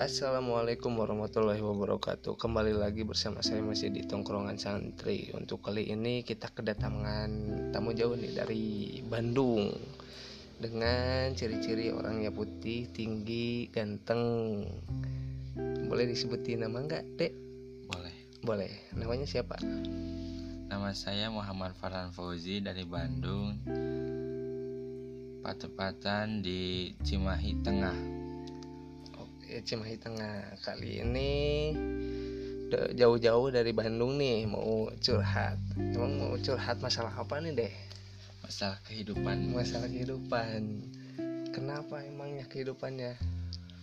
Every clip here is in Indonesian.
Assalamualaikum warahmatullahi wabarakatuh Kembali lagi bersama saya masih di tongkrongan santri Untuk kali ini kita kedatangan tamu jauh nih dari Bandung Dengan ciri-ciri orangnya putih, tinggi, ganteng Boleh disebutin nama enggak dek? Boleh. Boleh, namanya siapa? Nama saya Muhammad Farhan Fauzi dari Bandung. Patepatan di Cimahi Tengah. Oke, Cimahi Tengah Kali ini jauh-jauh dari Bandung nih Mau curhat Emang mau curhat masalah apa nih deh? Masalah kehidupan Masalah kehidupan Kenapa emangnya kehidupannya?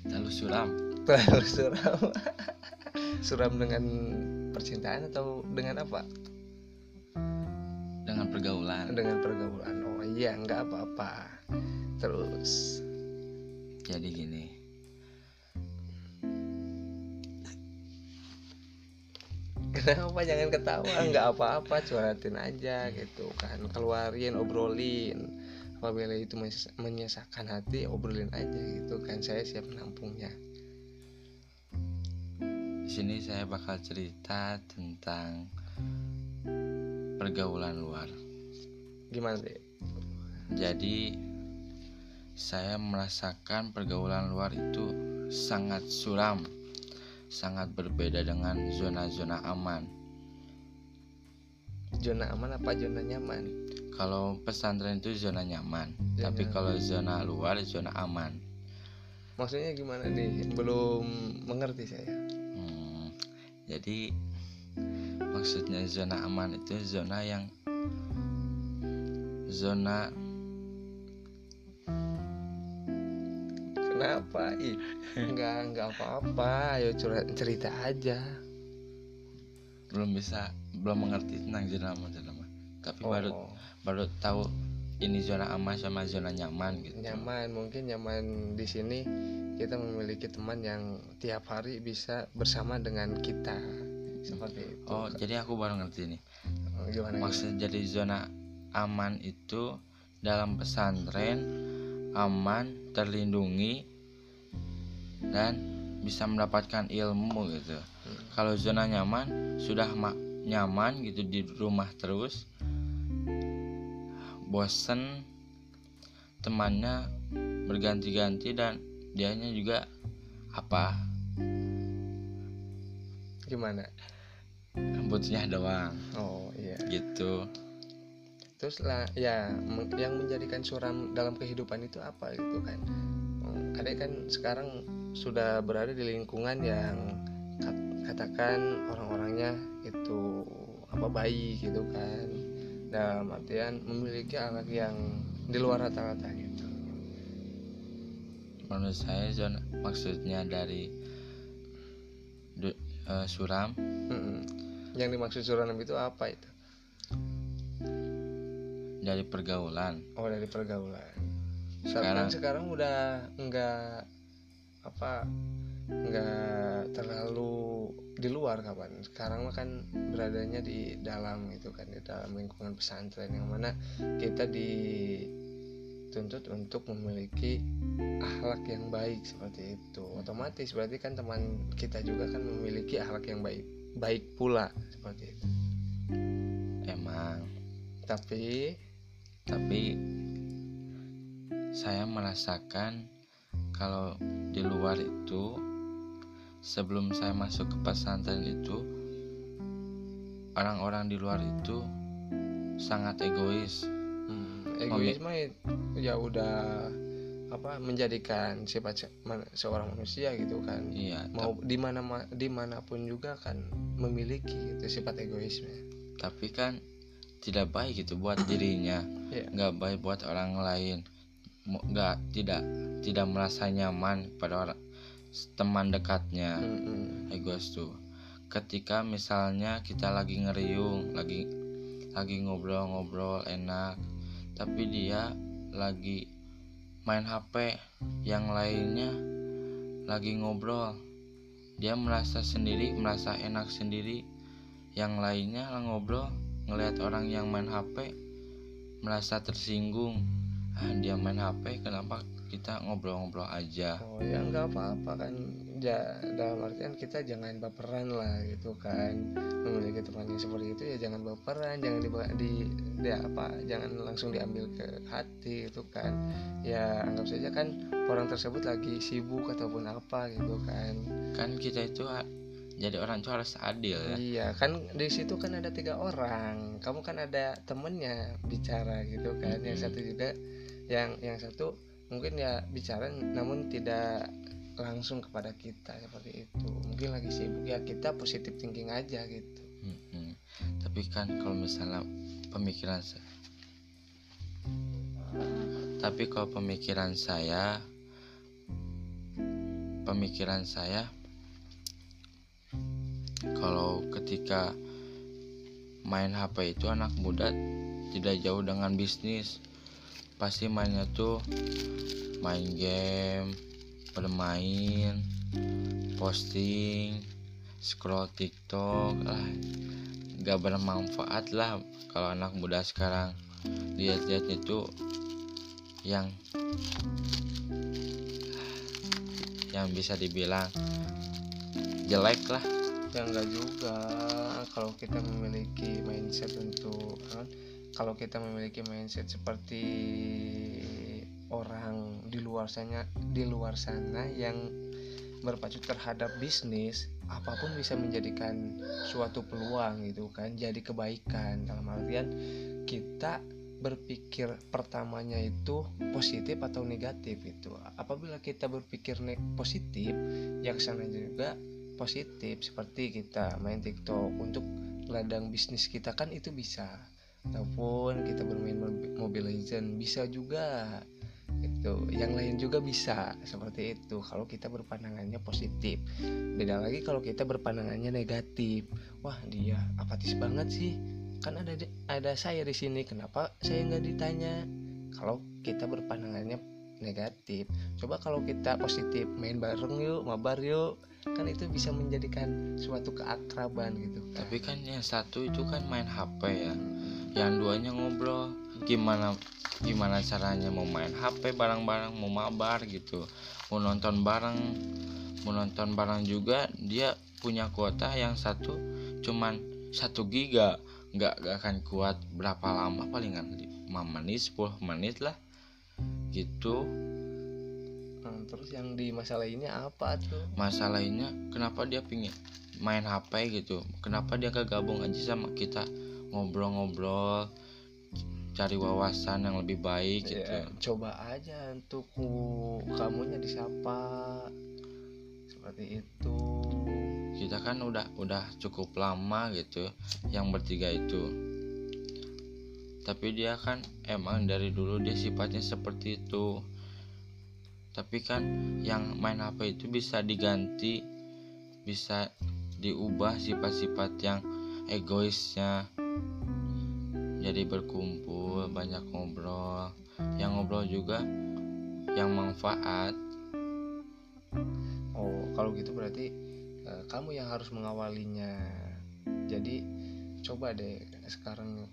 terlalu suram. Terlalu suram Suram dengan percintaan atau dengan apa? dengan pergaulan. Dengan pergaulan Oh iya nggak apa-apa Terus Jadi gini, Kenapa? Jangan ketawa. Nggak apa-apa curhatin aja gitu kan. Keluarin obrolin. Apabila itu menyesak- menyesakan hati obrolin aja gitu kan. Saya siap menampungnya. Di sini saya bakal cerita tentang pergaulan luar. gimana deh Jadi saya merasakan pergaulan luar itu sangat suram, sangat berbeda dengan zona-zona aman. zona aman apa zona nyaman Kalau pesantren itu zona nyaman, Zona tapi nyaman. kalau zona luar zona aman. maksudnya gimana nih belum mengerti saya Hmm, jadi maksudnya zona aman itu zona yang zona kenapa? Ih nggak nggak apa-apa. Ayo curhat cerita aja. Belum bisa belum mengerti tentang zona aman zona aman. Tapi baru Oh, baru tahu ini zona aman sama zona nyaman gitu. nyaman mungkin nyaman di sini kita memiliki teman yang tiap hari bisa bersama dengan kita. Seperti itu. Oh, jadi aku baru ngerti nih. Oh, gimana Maksud jadi zona aman itu dalam pesantren aman, terlindungi dan bisa mendapatkan ilmu gitu. Hmm. Kalau zona nyaman sudah ma- nyaman gitu di rumah terus bosen temannya berganti-ganti dan dianya juga apa? Gimana? Rambutnya doang. Oh iya. Gitu. Terus lah ya yang menjadikan suram dalam kehidupan itu apa gitu kan? Hmm, adek kan sekarang sudah berada di lingkungan yang kat- katakan orang-orangnya itu apa baik gitu kan. Dalam artian memiliki akhlak yang di luar rata-rata gitu. Menurut saya zona maksudnya dari du- eh, suram? Mm-mm. yang dimaksud suram itu apa itu? Dari pergaulan. Oh dari pergaulan. Sekarang sekarang udah enggak apa enggak terlalu di luar kapan sekarang mah kan beradanya di dalam gitu kan di dalam lingkungan pesantren yang mana kita dituntut untuk memiliki akhlak yang baik seperti itu. Otomatis berarti kan teman kita juga kan memiliki akhlak yang baik baik pula seperti itu. Emang. Tapi tapi saya merasakan kalau di luar itu sebelum saya masuk ke pesantren itu orang-orang di luar itu sangat egois. Hmm, egois mah ya udah apa menjadikan sifat seorang manusia gitu kan. Iya mau di mana ma- di mana pun juga kan memiliki itu sifat egoisme. Tapi kan tidak baik itu buat dirinya. Iya. nggak baik buat orang lain. Nggak tidak tidak merasa nyaman pada orang teman dekatnya Mm-mm. egois tuh ketika misalnya kita lagi ngeriung lagi lagi ngobrol-ngobrol enak tapi dia lagi main HP yang lainnya lagi ngobrol dia merasa sendiri merasa enak sendiri yang lainnya lah ngobrol ngelihat orang yang main HP merasa tersinggung ah dia main HP kenapa kita ngobrol-ngobrol aja. Oh ya nggak apa-apa kan. Ya dalam artian kita jangan baperan lah gitu kan. Memiliki teman yang seperti itu ya jangan baperan jangan di, di, di apa jangan langsung diambil ke hati itu kan. Ya anggap saja kan orang tersebut lagi sibuk ataupun apa gitu kan. Kan kita itu jadi orang itu harus adil ya. Iya kan di situ kan ada tiga orang. Kamu kan ada temennya bicara gitu kan. Yang satu juga yang yang satu mungkin ya bicara namun tidak langsung kepada kita seperti itu. Mungkin lagi sibuk ya kita positif thinking aja gitu. Hmm, tapi kan kalau misalnya pemikiran saya tapi kalau pemikiran saya pemikiran saya kalau ketika main HP itu anak muda tidak jauh dengan bisnis pasti mainnya tuh main game bermain posting scroll tiktok lah. Gak bermanfaat lah kalau anak muda sekarang. Lihat-lihat itu yang yang bisa dibilang jelek lah. Ya enggak juga. Kalau kita memiliki mindset untuk kalau kita memiliki mindset seperti orang di luar sana di luar sana yang berpacu terhadap bisnis apa pun bisa menjadikan suatu peluang gitu kan jadi kebaikan. Dalam artian kita berpikir pertamanya itu positif atau negatif itu. Apabila kita berpikir positif ya ke sana juga positif. Seperti kita main TikTok untuk ladang bisnis kita kan itu bisa ataupun kita bermain Mobile Legend bisa juga. Itu yang lain juga bisa seperti itu. Kalau kita berpandangannya positif. Beda lagi kalau kita berpandangannya negatif. Wah dia apatis banget sih. Kan ada ada saya di sini kenapa saya nggak ditanya? Kalau kita berpandangannya negatif coba kalau kita positif main bareng yuk mabar yuk. Kan itu bisa menjadikan suatu keakraban gitu. Tapi kan yang satu itu kan main HP ya yang duanya ngobrol gimana gimana caranya mau main HP bareng-bareng mau mabar gitu. Mau nonton bareng mau nonton bareng juga dia punya kuota yang satu cuman satu giga. Nggak nggak akan kuat berapa lama palingan 5 menit 10 menit lah gitu. Terus yang di masalah ini apa tuh? Masalah ini kenapa dia pingin main HP gitu? Kenapa dia kegabung aja sama kita ngobrol-ngobrol cari wawasan yang lebih baik ya, gitu coba aja untuk kamunya disapa. Seperti itu. Kita kan udah udah cukup lama gitu yang bertiga itu. Tapi dia kan emang dari dulu dia sifatnya seperti itu. Tapi kan yang main HP itu bisa diganti bisa diubah sifat-sifat yang egoisnya jadi berkumpul banyak ngobrol. Yang ngobrol juga yang manfaat. Oh kalau gitu berarti uh, kamu yang harus mengawalinya. Jadi coba deh sekarang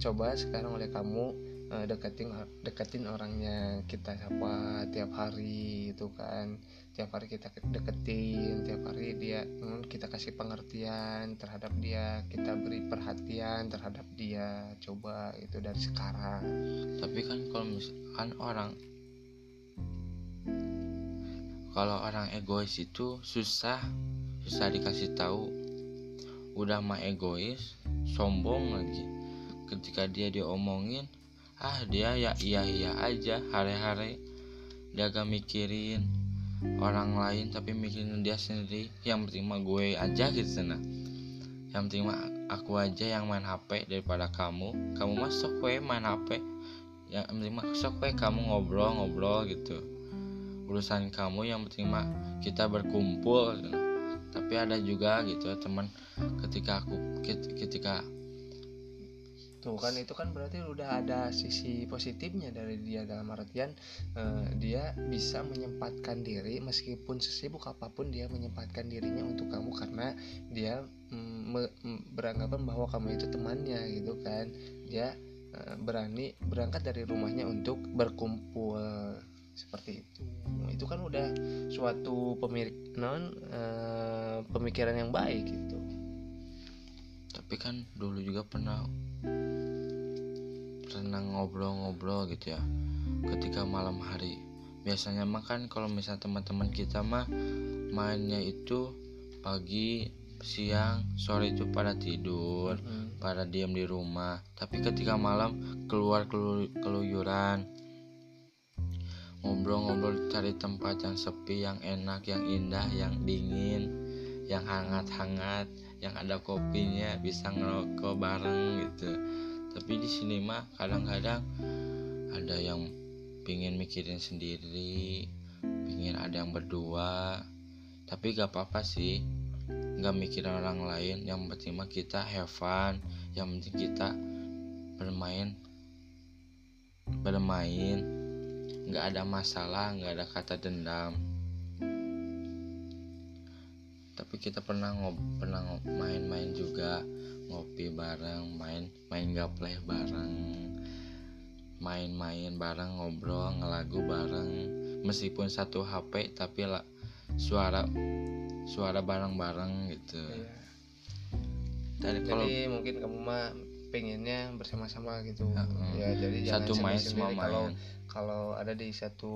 coba sekarang oleh kamu uh, deketin deketin orangnya kita siapa tiap hari itu kan. Tiap hari kita deketin tiap hari dia hmm, kita kasih pengertian terhadap dia kita beri perhatian terhadap dia. Coba itu dari sekarang. Tapi kan kalau misalkan orang kalau orang egois itu susah susah dikasih tahu. Udah mah egois sombong lagi. Ketika dia diomongin ah dia ya iya iya aja hari-hari dia gak mikirin orang lain tapi mikirin dia sendiri. Yang penting mah gue aja gitu sana yang penting mah aku aja yang main HP daripada kamu. Kamu masuk gue main HP yang penting mah sok gue kamu ngobrol-ngobrol gitu. Urusan kamu yang penting mah kita berkumpul tapi ada juga gitu teman ketika aku ketika tuh kan itu kan berarti udah ada sisi positifnya dari dia. Dalam artian uh, dia bisa menyempatkan diri meskipun sesibuk apa pun dia menyempatkan dirinya untuk kamu karena dia mm, beranggapan bahwa kamu itu temannya gitu kan. Dia eh, berani berangkat dari rumahnya untuk berkumpul seperti itu. Itu kan udah suatu pemilik non eh, pemikiran yang baik gitu. Tapi kan dulu juga pernah pernah ngobrol-ngobrol gitu ya ketika malam hari. Biasanya mah kan kalau misal teman-teman kita mah mainnya itu pagi siang sore itu pada tidur Hmm. pada diam di rumah. Tapi ketika malam keluar kelu- keluyuran ngobrol-ngobrol cari tempat yang sepi yang enak yang indah yang dingin yang hangat-hangat yang ada kopinya bisa ngerokok bareng gitu tapi di sini mah kadang-kadang ada yang pingin mikirin sendiri pingin ada yang berdua. Tapi gak apa-apa sih nggak mikirin orang lain. Yang penting mah kita have fun yang penting kita bermain bermain. Nggak ada masalah nggak ada kata dendam. Tapi kita pernah ngob pernah main-main juga ngopi bareng main main gapleh bareng main-main bareng ngobrol ngelagu bareng. Meskipun satu HP tapi lah suara suara bareng-bareng gitu. Iya. kalau jadi mungkin kamu mah pengennya bersama-sama gitu. Heeh. ya jadi jangan satu main semua sendiri-sendiri. kalau main. kalau ada di satu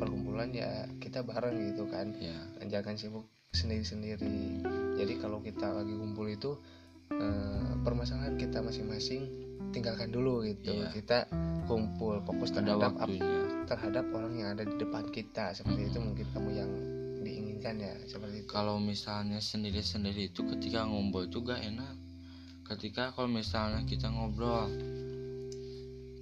perkumpulan ya kita bareng gitu kan. Ya jangan sibuk sendiri-sendiri. Jadi kalau kita lagi kumpul itu eh, permasalahan kita masing-masing tinggalkan dulu gitu. Iya. kita kumpul fokus ada terhadap ap- waktunya. terhadap orang yang ada di depan kita. Seperti itu mungkin kamu yang diinginkan ya seperti itu. Kalau misalnya sendiri-sendiri itu ketika ngobrol juga enak. Ketika kalau misalnya kita ngobrol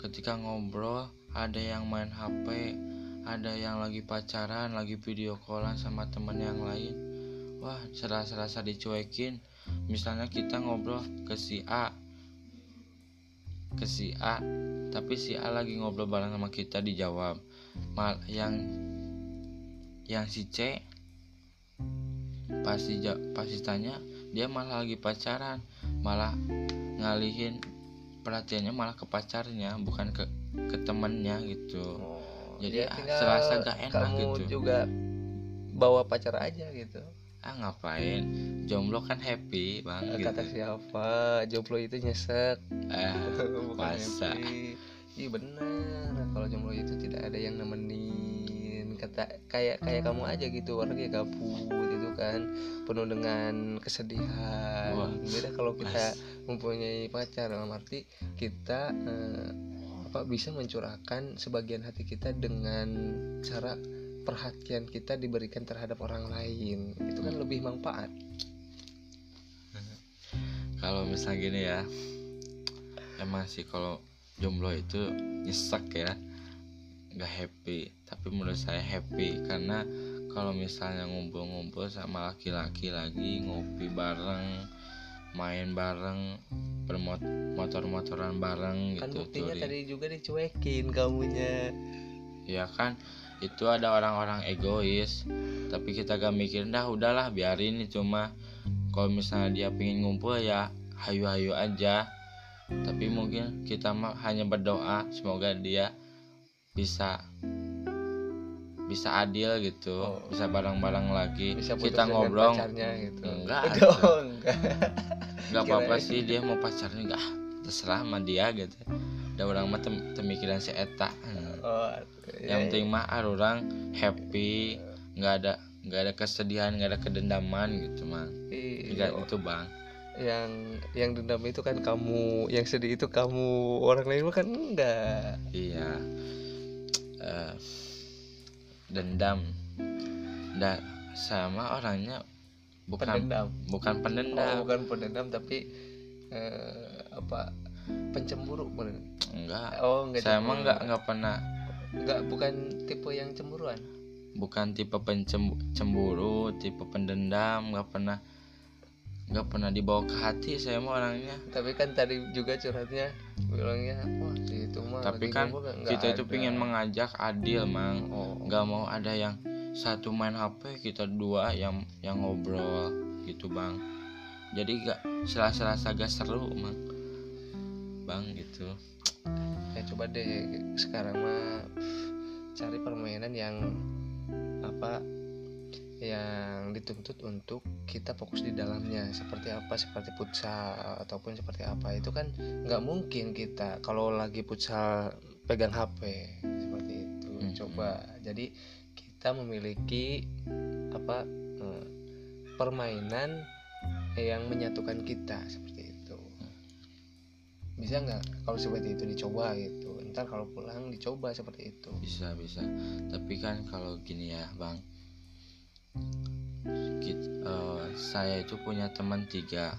ketika ngobrol ada yang main HP ada yang lagi pacaran lagi video callan sama teman yang lain. Wah serasa-serasa dicuekin misalnya kita ngobrol ke si A ke si A tapi si A lagi ngobrol bareng sama kita dijawab mal yang yang si C pasti pasti tanya dia malah lagi pacaran. Malah ngalihin perhatiannya malah ke pacarnya bukan ke ke temannya gitu. Oh, Jadi, ya ah, serasa gak enak kamu gitu. juga bawa pacar aja gitu ah ngapain? Jomblo kan happy bang gitu. kata siapa? Jomblo itu nyesek. Eh bukan Masa? iya benar. Kalau jomblo itu tidak ada yang nemenin. Kata kayak kayak kamu aja gitu. Orangnya gabut itu kan. Penuh dengan kesedihan. Wah. beda kalau kita Mas. mempunyai pacar. Dalam arti kita eh, apa bisa mencurahkan sebagian hati kita dengan cara perhatian kita diberikan terhadap orang lain itu kan lebih manfaat. Kalau misal gini ya emang sih kalau jomblo itu nyesek ya nggak happy. Tapi menurut saya happy karena kalau misalnya ngumpul-ngumpul sama laki-laki lagi ngopi bareng main bareng bermotor-motoran bareng kan gitu buktinya touring. tadi juga dicuekin kamunya. Ya kan itu ada orang-orang egois. Tapi kita gak mikirin dah udahlah biarin itu mah kalau misalnya dia pengen ngumpul ya hayu-hayu aja. Tapi mungkin kita mah hanya berdoa semoga dia bisa bisa adil gitu Oh. bisa bareng-bareng lagi. Bisa kita ngobrol. gitu. Enggak, oh, enggak. Nggak apa-apa sih dia mau pacarnya enggak. Terserah sama dia gitu. Ada orang mah tem temikiran si eta. Hmm. Oh, yang penting mah ah, orang happy nggak ada nggak ada kesedihan nggak ada kedendaman gitu mah. Iya, nggak itu bang. Yang yang dendam itu kan kamu yang sedih itu kamu orang lain mah kan enggak. Iya. Eh, dendam. Dan sama orangnya bukan pendendam. bukan oh, pendendam bukan pendendam tapi eh, apa pencemburu bener. enggak oh enggak saya emang nggak nggak pernah enggak bukan tipe yang cemburuan? Bukan tipe pencemburu tipe pendendam nggak pernah nggak pernah dibawa ke hati saya mah orangnya. Tapi kan tadi juga curhatnya bilangnya wah itu mah tapi kan nggak kita itu ada." pingin mengajak adil mang. Oh nggak mau ada yang satu main HP kita dua yang yang ngobrol gitu bang. Jadi gak serasa-serasa gak seru mang. Bang gitu ya coba deh sekarang mah cari permainan yang apa yang dituntut untuk kita fokus di dalamnya. Seperti apa? Seperti futsal ataupun seperti apa? Itu kan nggak mungkin kita kalau lagi futsal pegang HP seperti itu. Hmm. coba. Jadi kita memiliki apa eh, permainan yang menyatukan kita. Seperti bisa nggak? Kalau seperti itu dicoba gitu. Ntar kalau pulang dicoba seperti itu. Bisa bisa. Tapi kan kalau gini ya bang. Kit- eh, saya itu punya teman tiga.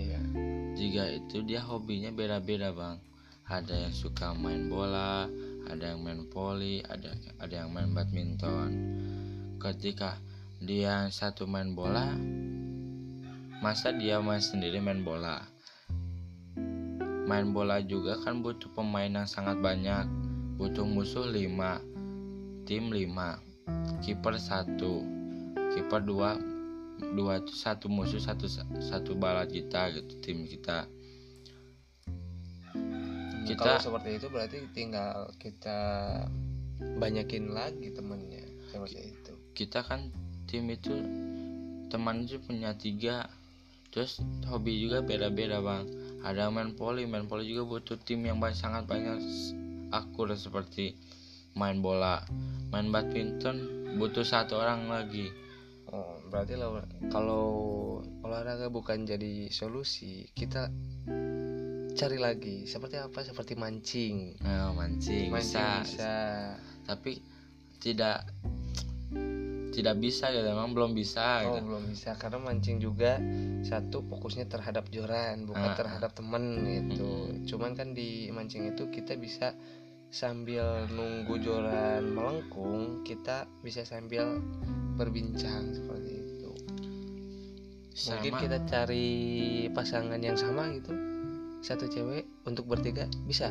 Iya. Tiga itu dia hobinya beda-beda bang. Ada yang suka main bola ada yang main voli ada ada yang main badminton. Ketika dia satu main bola masa dia main sendiri main bola main bola juga kan butuh pemain yang sangat banyak. Butuh musuh 5 tim 5 kiper satu kiper dua dua itu satu musuh satu satu bala kita gitu tim kita. Kalau kita seperti itu berarti tinggal kita banyakin lagi temennya seperti itu. kita kan tim itu teman itu punya tiga terus hobi juga beda-beda bang ada main poli main poli juga butuh tim yang banyak sangat banyak akur seperti main bola main badminton butuh satu orang lagi. Oh berarti law- kalau olahraga bukan jadi solusi kita cari lagi. Seperti apa? Seperti mancing. Nah, mancing, mancing bisa, bisa. Tapi tidak tidak bisa gitu emang belum bisa oh gitu. belum bisa karena mancing juga satu fokusnya terhadap joran bukan Ah, terhadap temen gitu. Cuman kan di mancing itu kita bisa sambil nunggu joran melengkung kita bisa sambil berbincang seperti itu. Mungkin Sama- kita cari pasangan yang sama gitu. Satu cewek untuk bertiga bisa?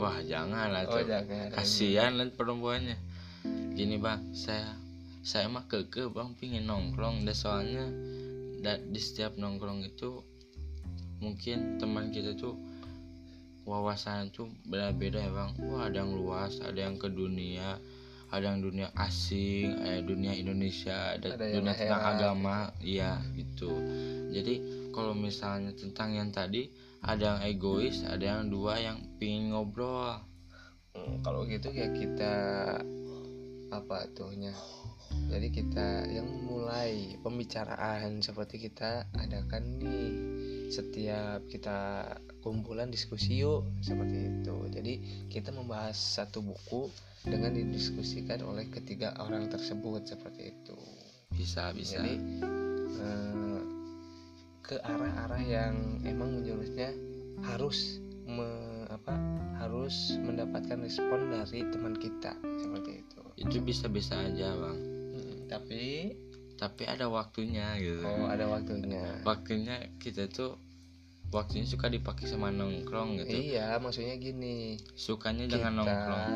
Wah jangan lah oh jangan. Kasihan liat perempuannya. Gini bang saya saya mah keke bang pingin nongkrong. Dan soalnya di setiap nongkrong itu mungkin teman kita tuh wawasan tuh beda-beda ya bang. Wah ada yang luas ada yang ke dunia ada yang dunia asing eh dunia Indonesia ada, Ada yang dunia tentang agama. Iya gitu. Jadi kalau misalnya tentang yang tadi ada yang egois ada yang dua yang pingin ngobrol. Hmm, kalau gitu ya kita apa tuhnya jadi kita yang mulai pembicaraan seperti kita adakan nih. Setiap kita kumpulan diskusi yuk seperti itu. Jadi kita membahas satu buku dengan didiskusikan oleh ketiga orang tersebut seperti itu. Bisa bisa. Jadi eh, ke arah-arah yang emang menjurusnya harus me- apa harus mendapatkan respon dari teman kita seperti itu. Itu bisa-bisa aja bang tapi tapi ada waktunya gitu. Oh ada waktunya. Waktunya kita tuh waktunya suka dipakai sama nongkrong gitu. Iya maksudnya gini. Sukanya kita dengan nongkrong.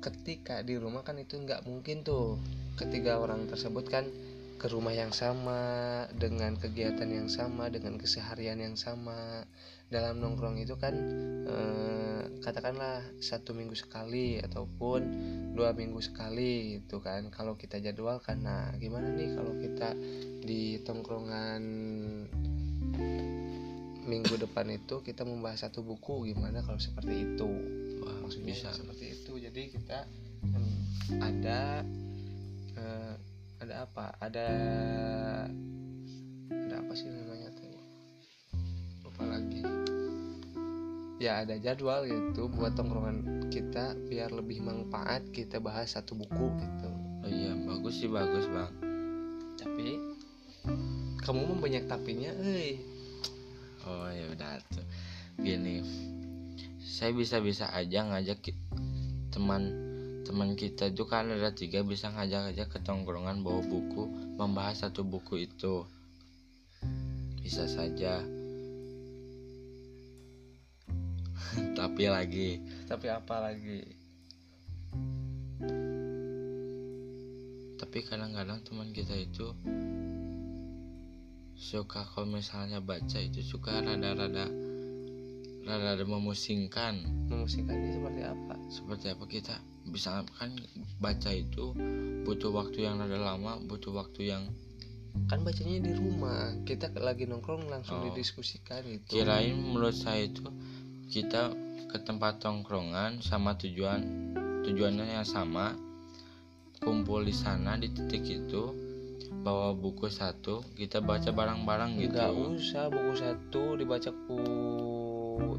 ketika di rumah kan itu nggak mungkin tuh ketiga orang tersebut kan ke rumah yang sama dengan kegiatan yang sama dengan keseharian yang sama dalam nongkrong itu kan eh, katakanlah satu minggu sekali ataupun dua minggu sekali itu kan. Kalau kita jadwalkan nah gimana nih kalau kita di tongkrongan minggu depan itu kita membahas satu buku? Gimana kalau seperti itu? Wah, maksudnya bisa. seperti itu. Jadi kita ada eh, ada apa? Ada ada apa sih namanya tuh lupa lagi ya ada jadwal gitu buat tongkrongan kita biar lebih manfaat kita bahas satu buku gitu. Oh iya bagus sih bagus bang. Tapi kamu mah banyak tapinya eh oh ya udah tuh. Gini saya bisa-bisa aja ngajak teman teman kita itu kan ada tiga bisa ngajak aja ke tongkrongan bawa buku membahas satu buku itu. Bisa saja tapi lagi. Tapi apa lagi? Tapi kadang-kadang teman kita itu suka kalau misalnya baca itu suka rada-rada rada memusingkan. Memusingkannya seperti apa? Seperti apa kita bisa kan baca itu butuh waktu yang rada lama butuh waktu yang kan bacanya di rumah. Kita lagi nongkrong langsung Oh. didiskusikan itu. Kirain menurut saya itu kita ke tempat tongkrongan sama tujuan tujuannya yang sama. Kumpul di sana di titik itu bawa buku satu kita baca bareng-bareng gitu. Nggak usah buku satu dibaca ku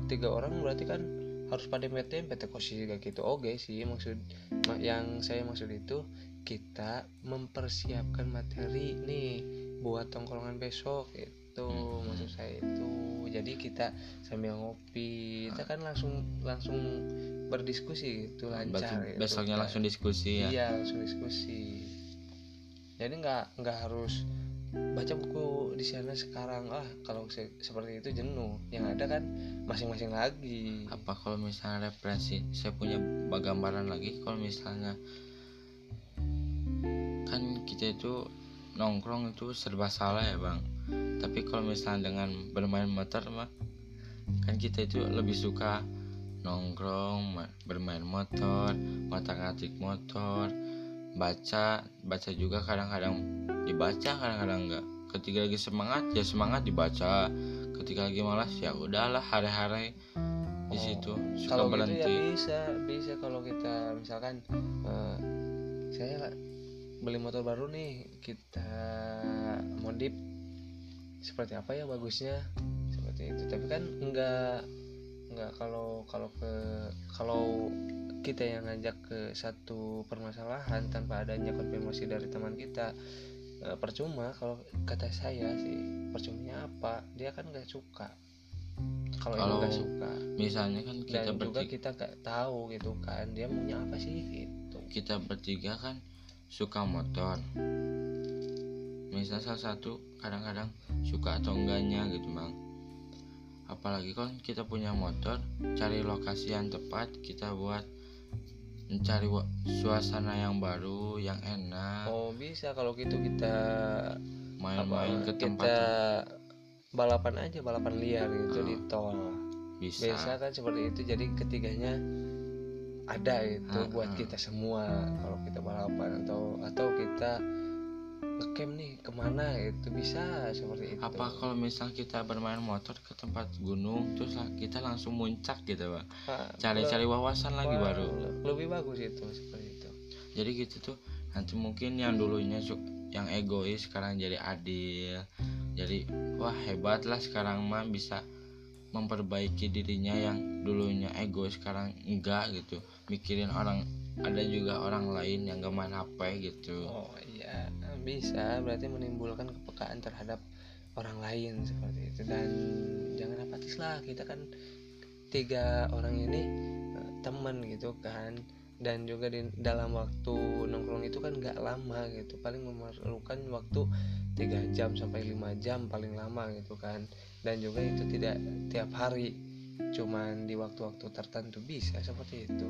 tiga orang berarti kan harus pada mete mete kosi gitu. Oke sih maksud ma- yang saya maksud itu kita mempersiapkan materi nih buat tongkrongan besok itu Hmm. maksud saya itu. Jadi kita sambil ngopi kita kan langsung langsung berdiskusi gitu Berarti lancar gitu besoknya kan. langsung diskusi ya? Iya langsung diskusi. Jadi nggak nggak harus baca buku di sana sekarang. Ah kalau se- seperti itu jenuh. Yang ada kan masing-masing lagi. Apa kalau misalnya referensi saya punya gambaran lagi kalau misalnya kan kita itu nongkrong itu serba salah ya bang tapi kalau misalnya dengan bermain motor mah kan kita itu lebih suka nongkrong ma- bermain motor mata ngatik motor baca baca juga kadang-kadang dibaca kadang-kadang enggak ketika lagi semangat ya semangat dibaca. Ketika lagi malas ya udahlah hari-hari di Oh, situ. Suka kalau gitu berhenti. ya bisa bisa kalau kita misalkan eh, saya beli motor baru nih kita modif seperti apa ya bagusnya? Seperti itu. Tapi kan enggak enggak kalau kalau ke kalau kita yang ngajak ke satu permasalahan tanpa adanya konfirmasi dari teman kita eh, percuma kalau kata saya sih percumanya apa? Dia kan nggak suka. Kalau nggak suka. misalnya kan kita dan juga bertiga kita nggak tahu gitu kan dia maunya apa sih gitu. Kita bertiga kan suka motor misalnya salah satu kadang-kadang suka atau enggaknya gitu bang apalagi kan kita punya motor cari lokasi yang tepat kita buat mencari suasana yang baru yang enak. Oh bisa kalau gitu kita main-main ke tempat kita balapan aja balapan liar gitu Ah, di tol. bisa. Biasa kan seperti itu. Jadi ketiganya ada itu Ah, buat ah. kita semua kalau kita balapan atau atau kita ngecamp nih ke mana itu bisa seperti itu. Apa kalau misal kita bermain motor ke tempat gunung terus lah kita langsung muncak gitu bang Ah, cari-cari wawasan lagi wah, baru. lebih bagus itu seperti itu. Jadi gitu tuh nanti mungkin yang dulunya yang egois sekarang jadi adil. Jadi wah hebat lah sekarang mah bisa memperbaiki dirinya yang dulunya egois sekarang enggak gitu. Mikirin orang ada juga orang lain yang gak main HP gitu. Oh iya bisa berarti menimbulkan kepekaan terhadap orang lain seperti itu. Dan jangan apatis lah kita kan tiga orang ini eh, teman gitu kan. Dan juga di dalam waktu nongkrong itu kan nggak lama gitu. Paling memerlukan waktu tiga jam sampai lima jam paling lama gitu kan. Dan juga itu tidak tiap hari cuman di waktu-waktu tertentu bisa seperti itu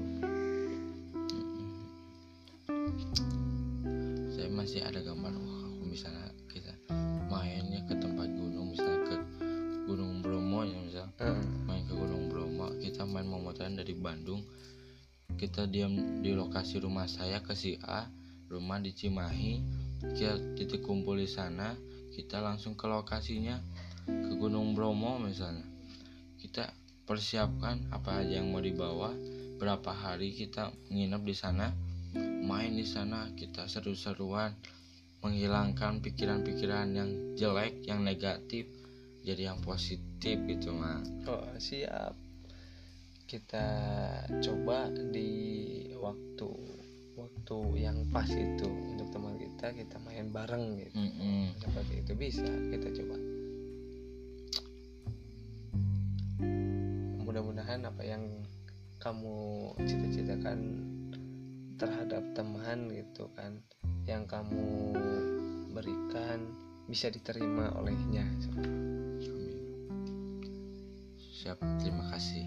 saya masih ada gambar wah misalnya kita mainnya ke tempat gunung misalnya ke Gunung Bromo ya misal. Heeh. main ke Gunung Bromo kita main memotoran dari Bandung. Kita diam di lokasi rumah saya ke si A rumah di Cimahi. Kita titik kumpul di sana kita langsung ke lokasinya ke Gunung Bromo misalnya. Kita persiapkan apa aja yang mau dibawa berapa hari kita nginep di sana main di sana kita seru-seruan menghilangkan pikiran-pikiran yang jelek yang negatif jadi yang positif gitu mah Oh siap. Kita coba di waktu waktu yang pas itu untuk teman kita kita main bareng gitu. Mm-mm. seperti itu bisa kita coba. Mudah-mudahan apa yang kamu cita-citakan terhadap teman gitu kan yang kamu berikan bisa diterima olehnya. Amin. siap terima kasih.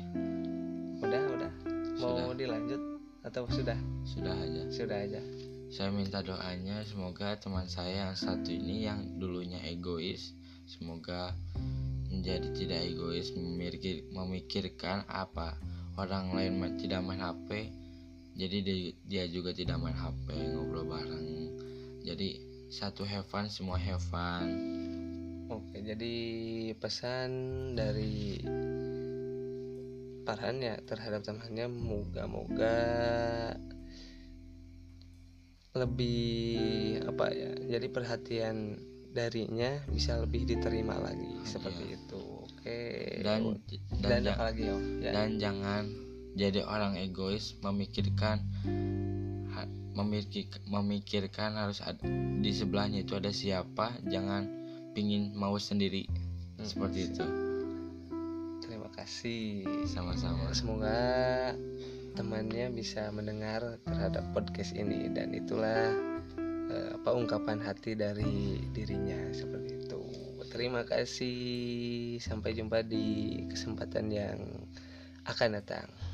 Udah udah. Mau Sudah. dilanjut atau sudah? Sudah aja. Sudah aja. Saya minta doanya semoga teman saya yang satu ini yang dulunya egois semoga menjadi tidak egois memikir, memikirkan apa orang lain tidak main HP jadi dia, dia juga tidak main HP ngobrol bareng. Jadi satu have fun semua have fun. Oke, jadi pesan dari Farhan ya terhadap temannya moga-moga lebih apa ya jadi perhatian darinya bisa lebih diterima lagi seperti Iya. itu. Oke. Dan dan, dan, apa lagi ya ya. dan jangan jadi orang egois memikirkan memikir, memikirkan harus ada, di sebelahnya itu ada siapa jangan pingin mau sendiri. Hmm. seperti itu. Terima kasih. Sama-sama. Semoga temannya bisa mendengar terhadap podcast ini dan itulah eh, apa ungkapan hati dari dirinya seperti itu. Terima kasih. Sampai jumpa di kesempatan yang akan datang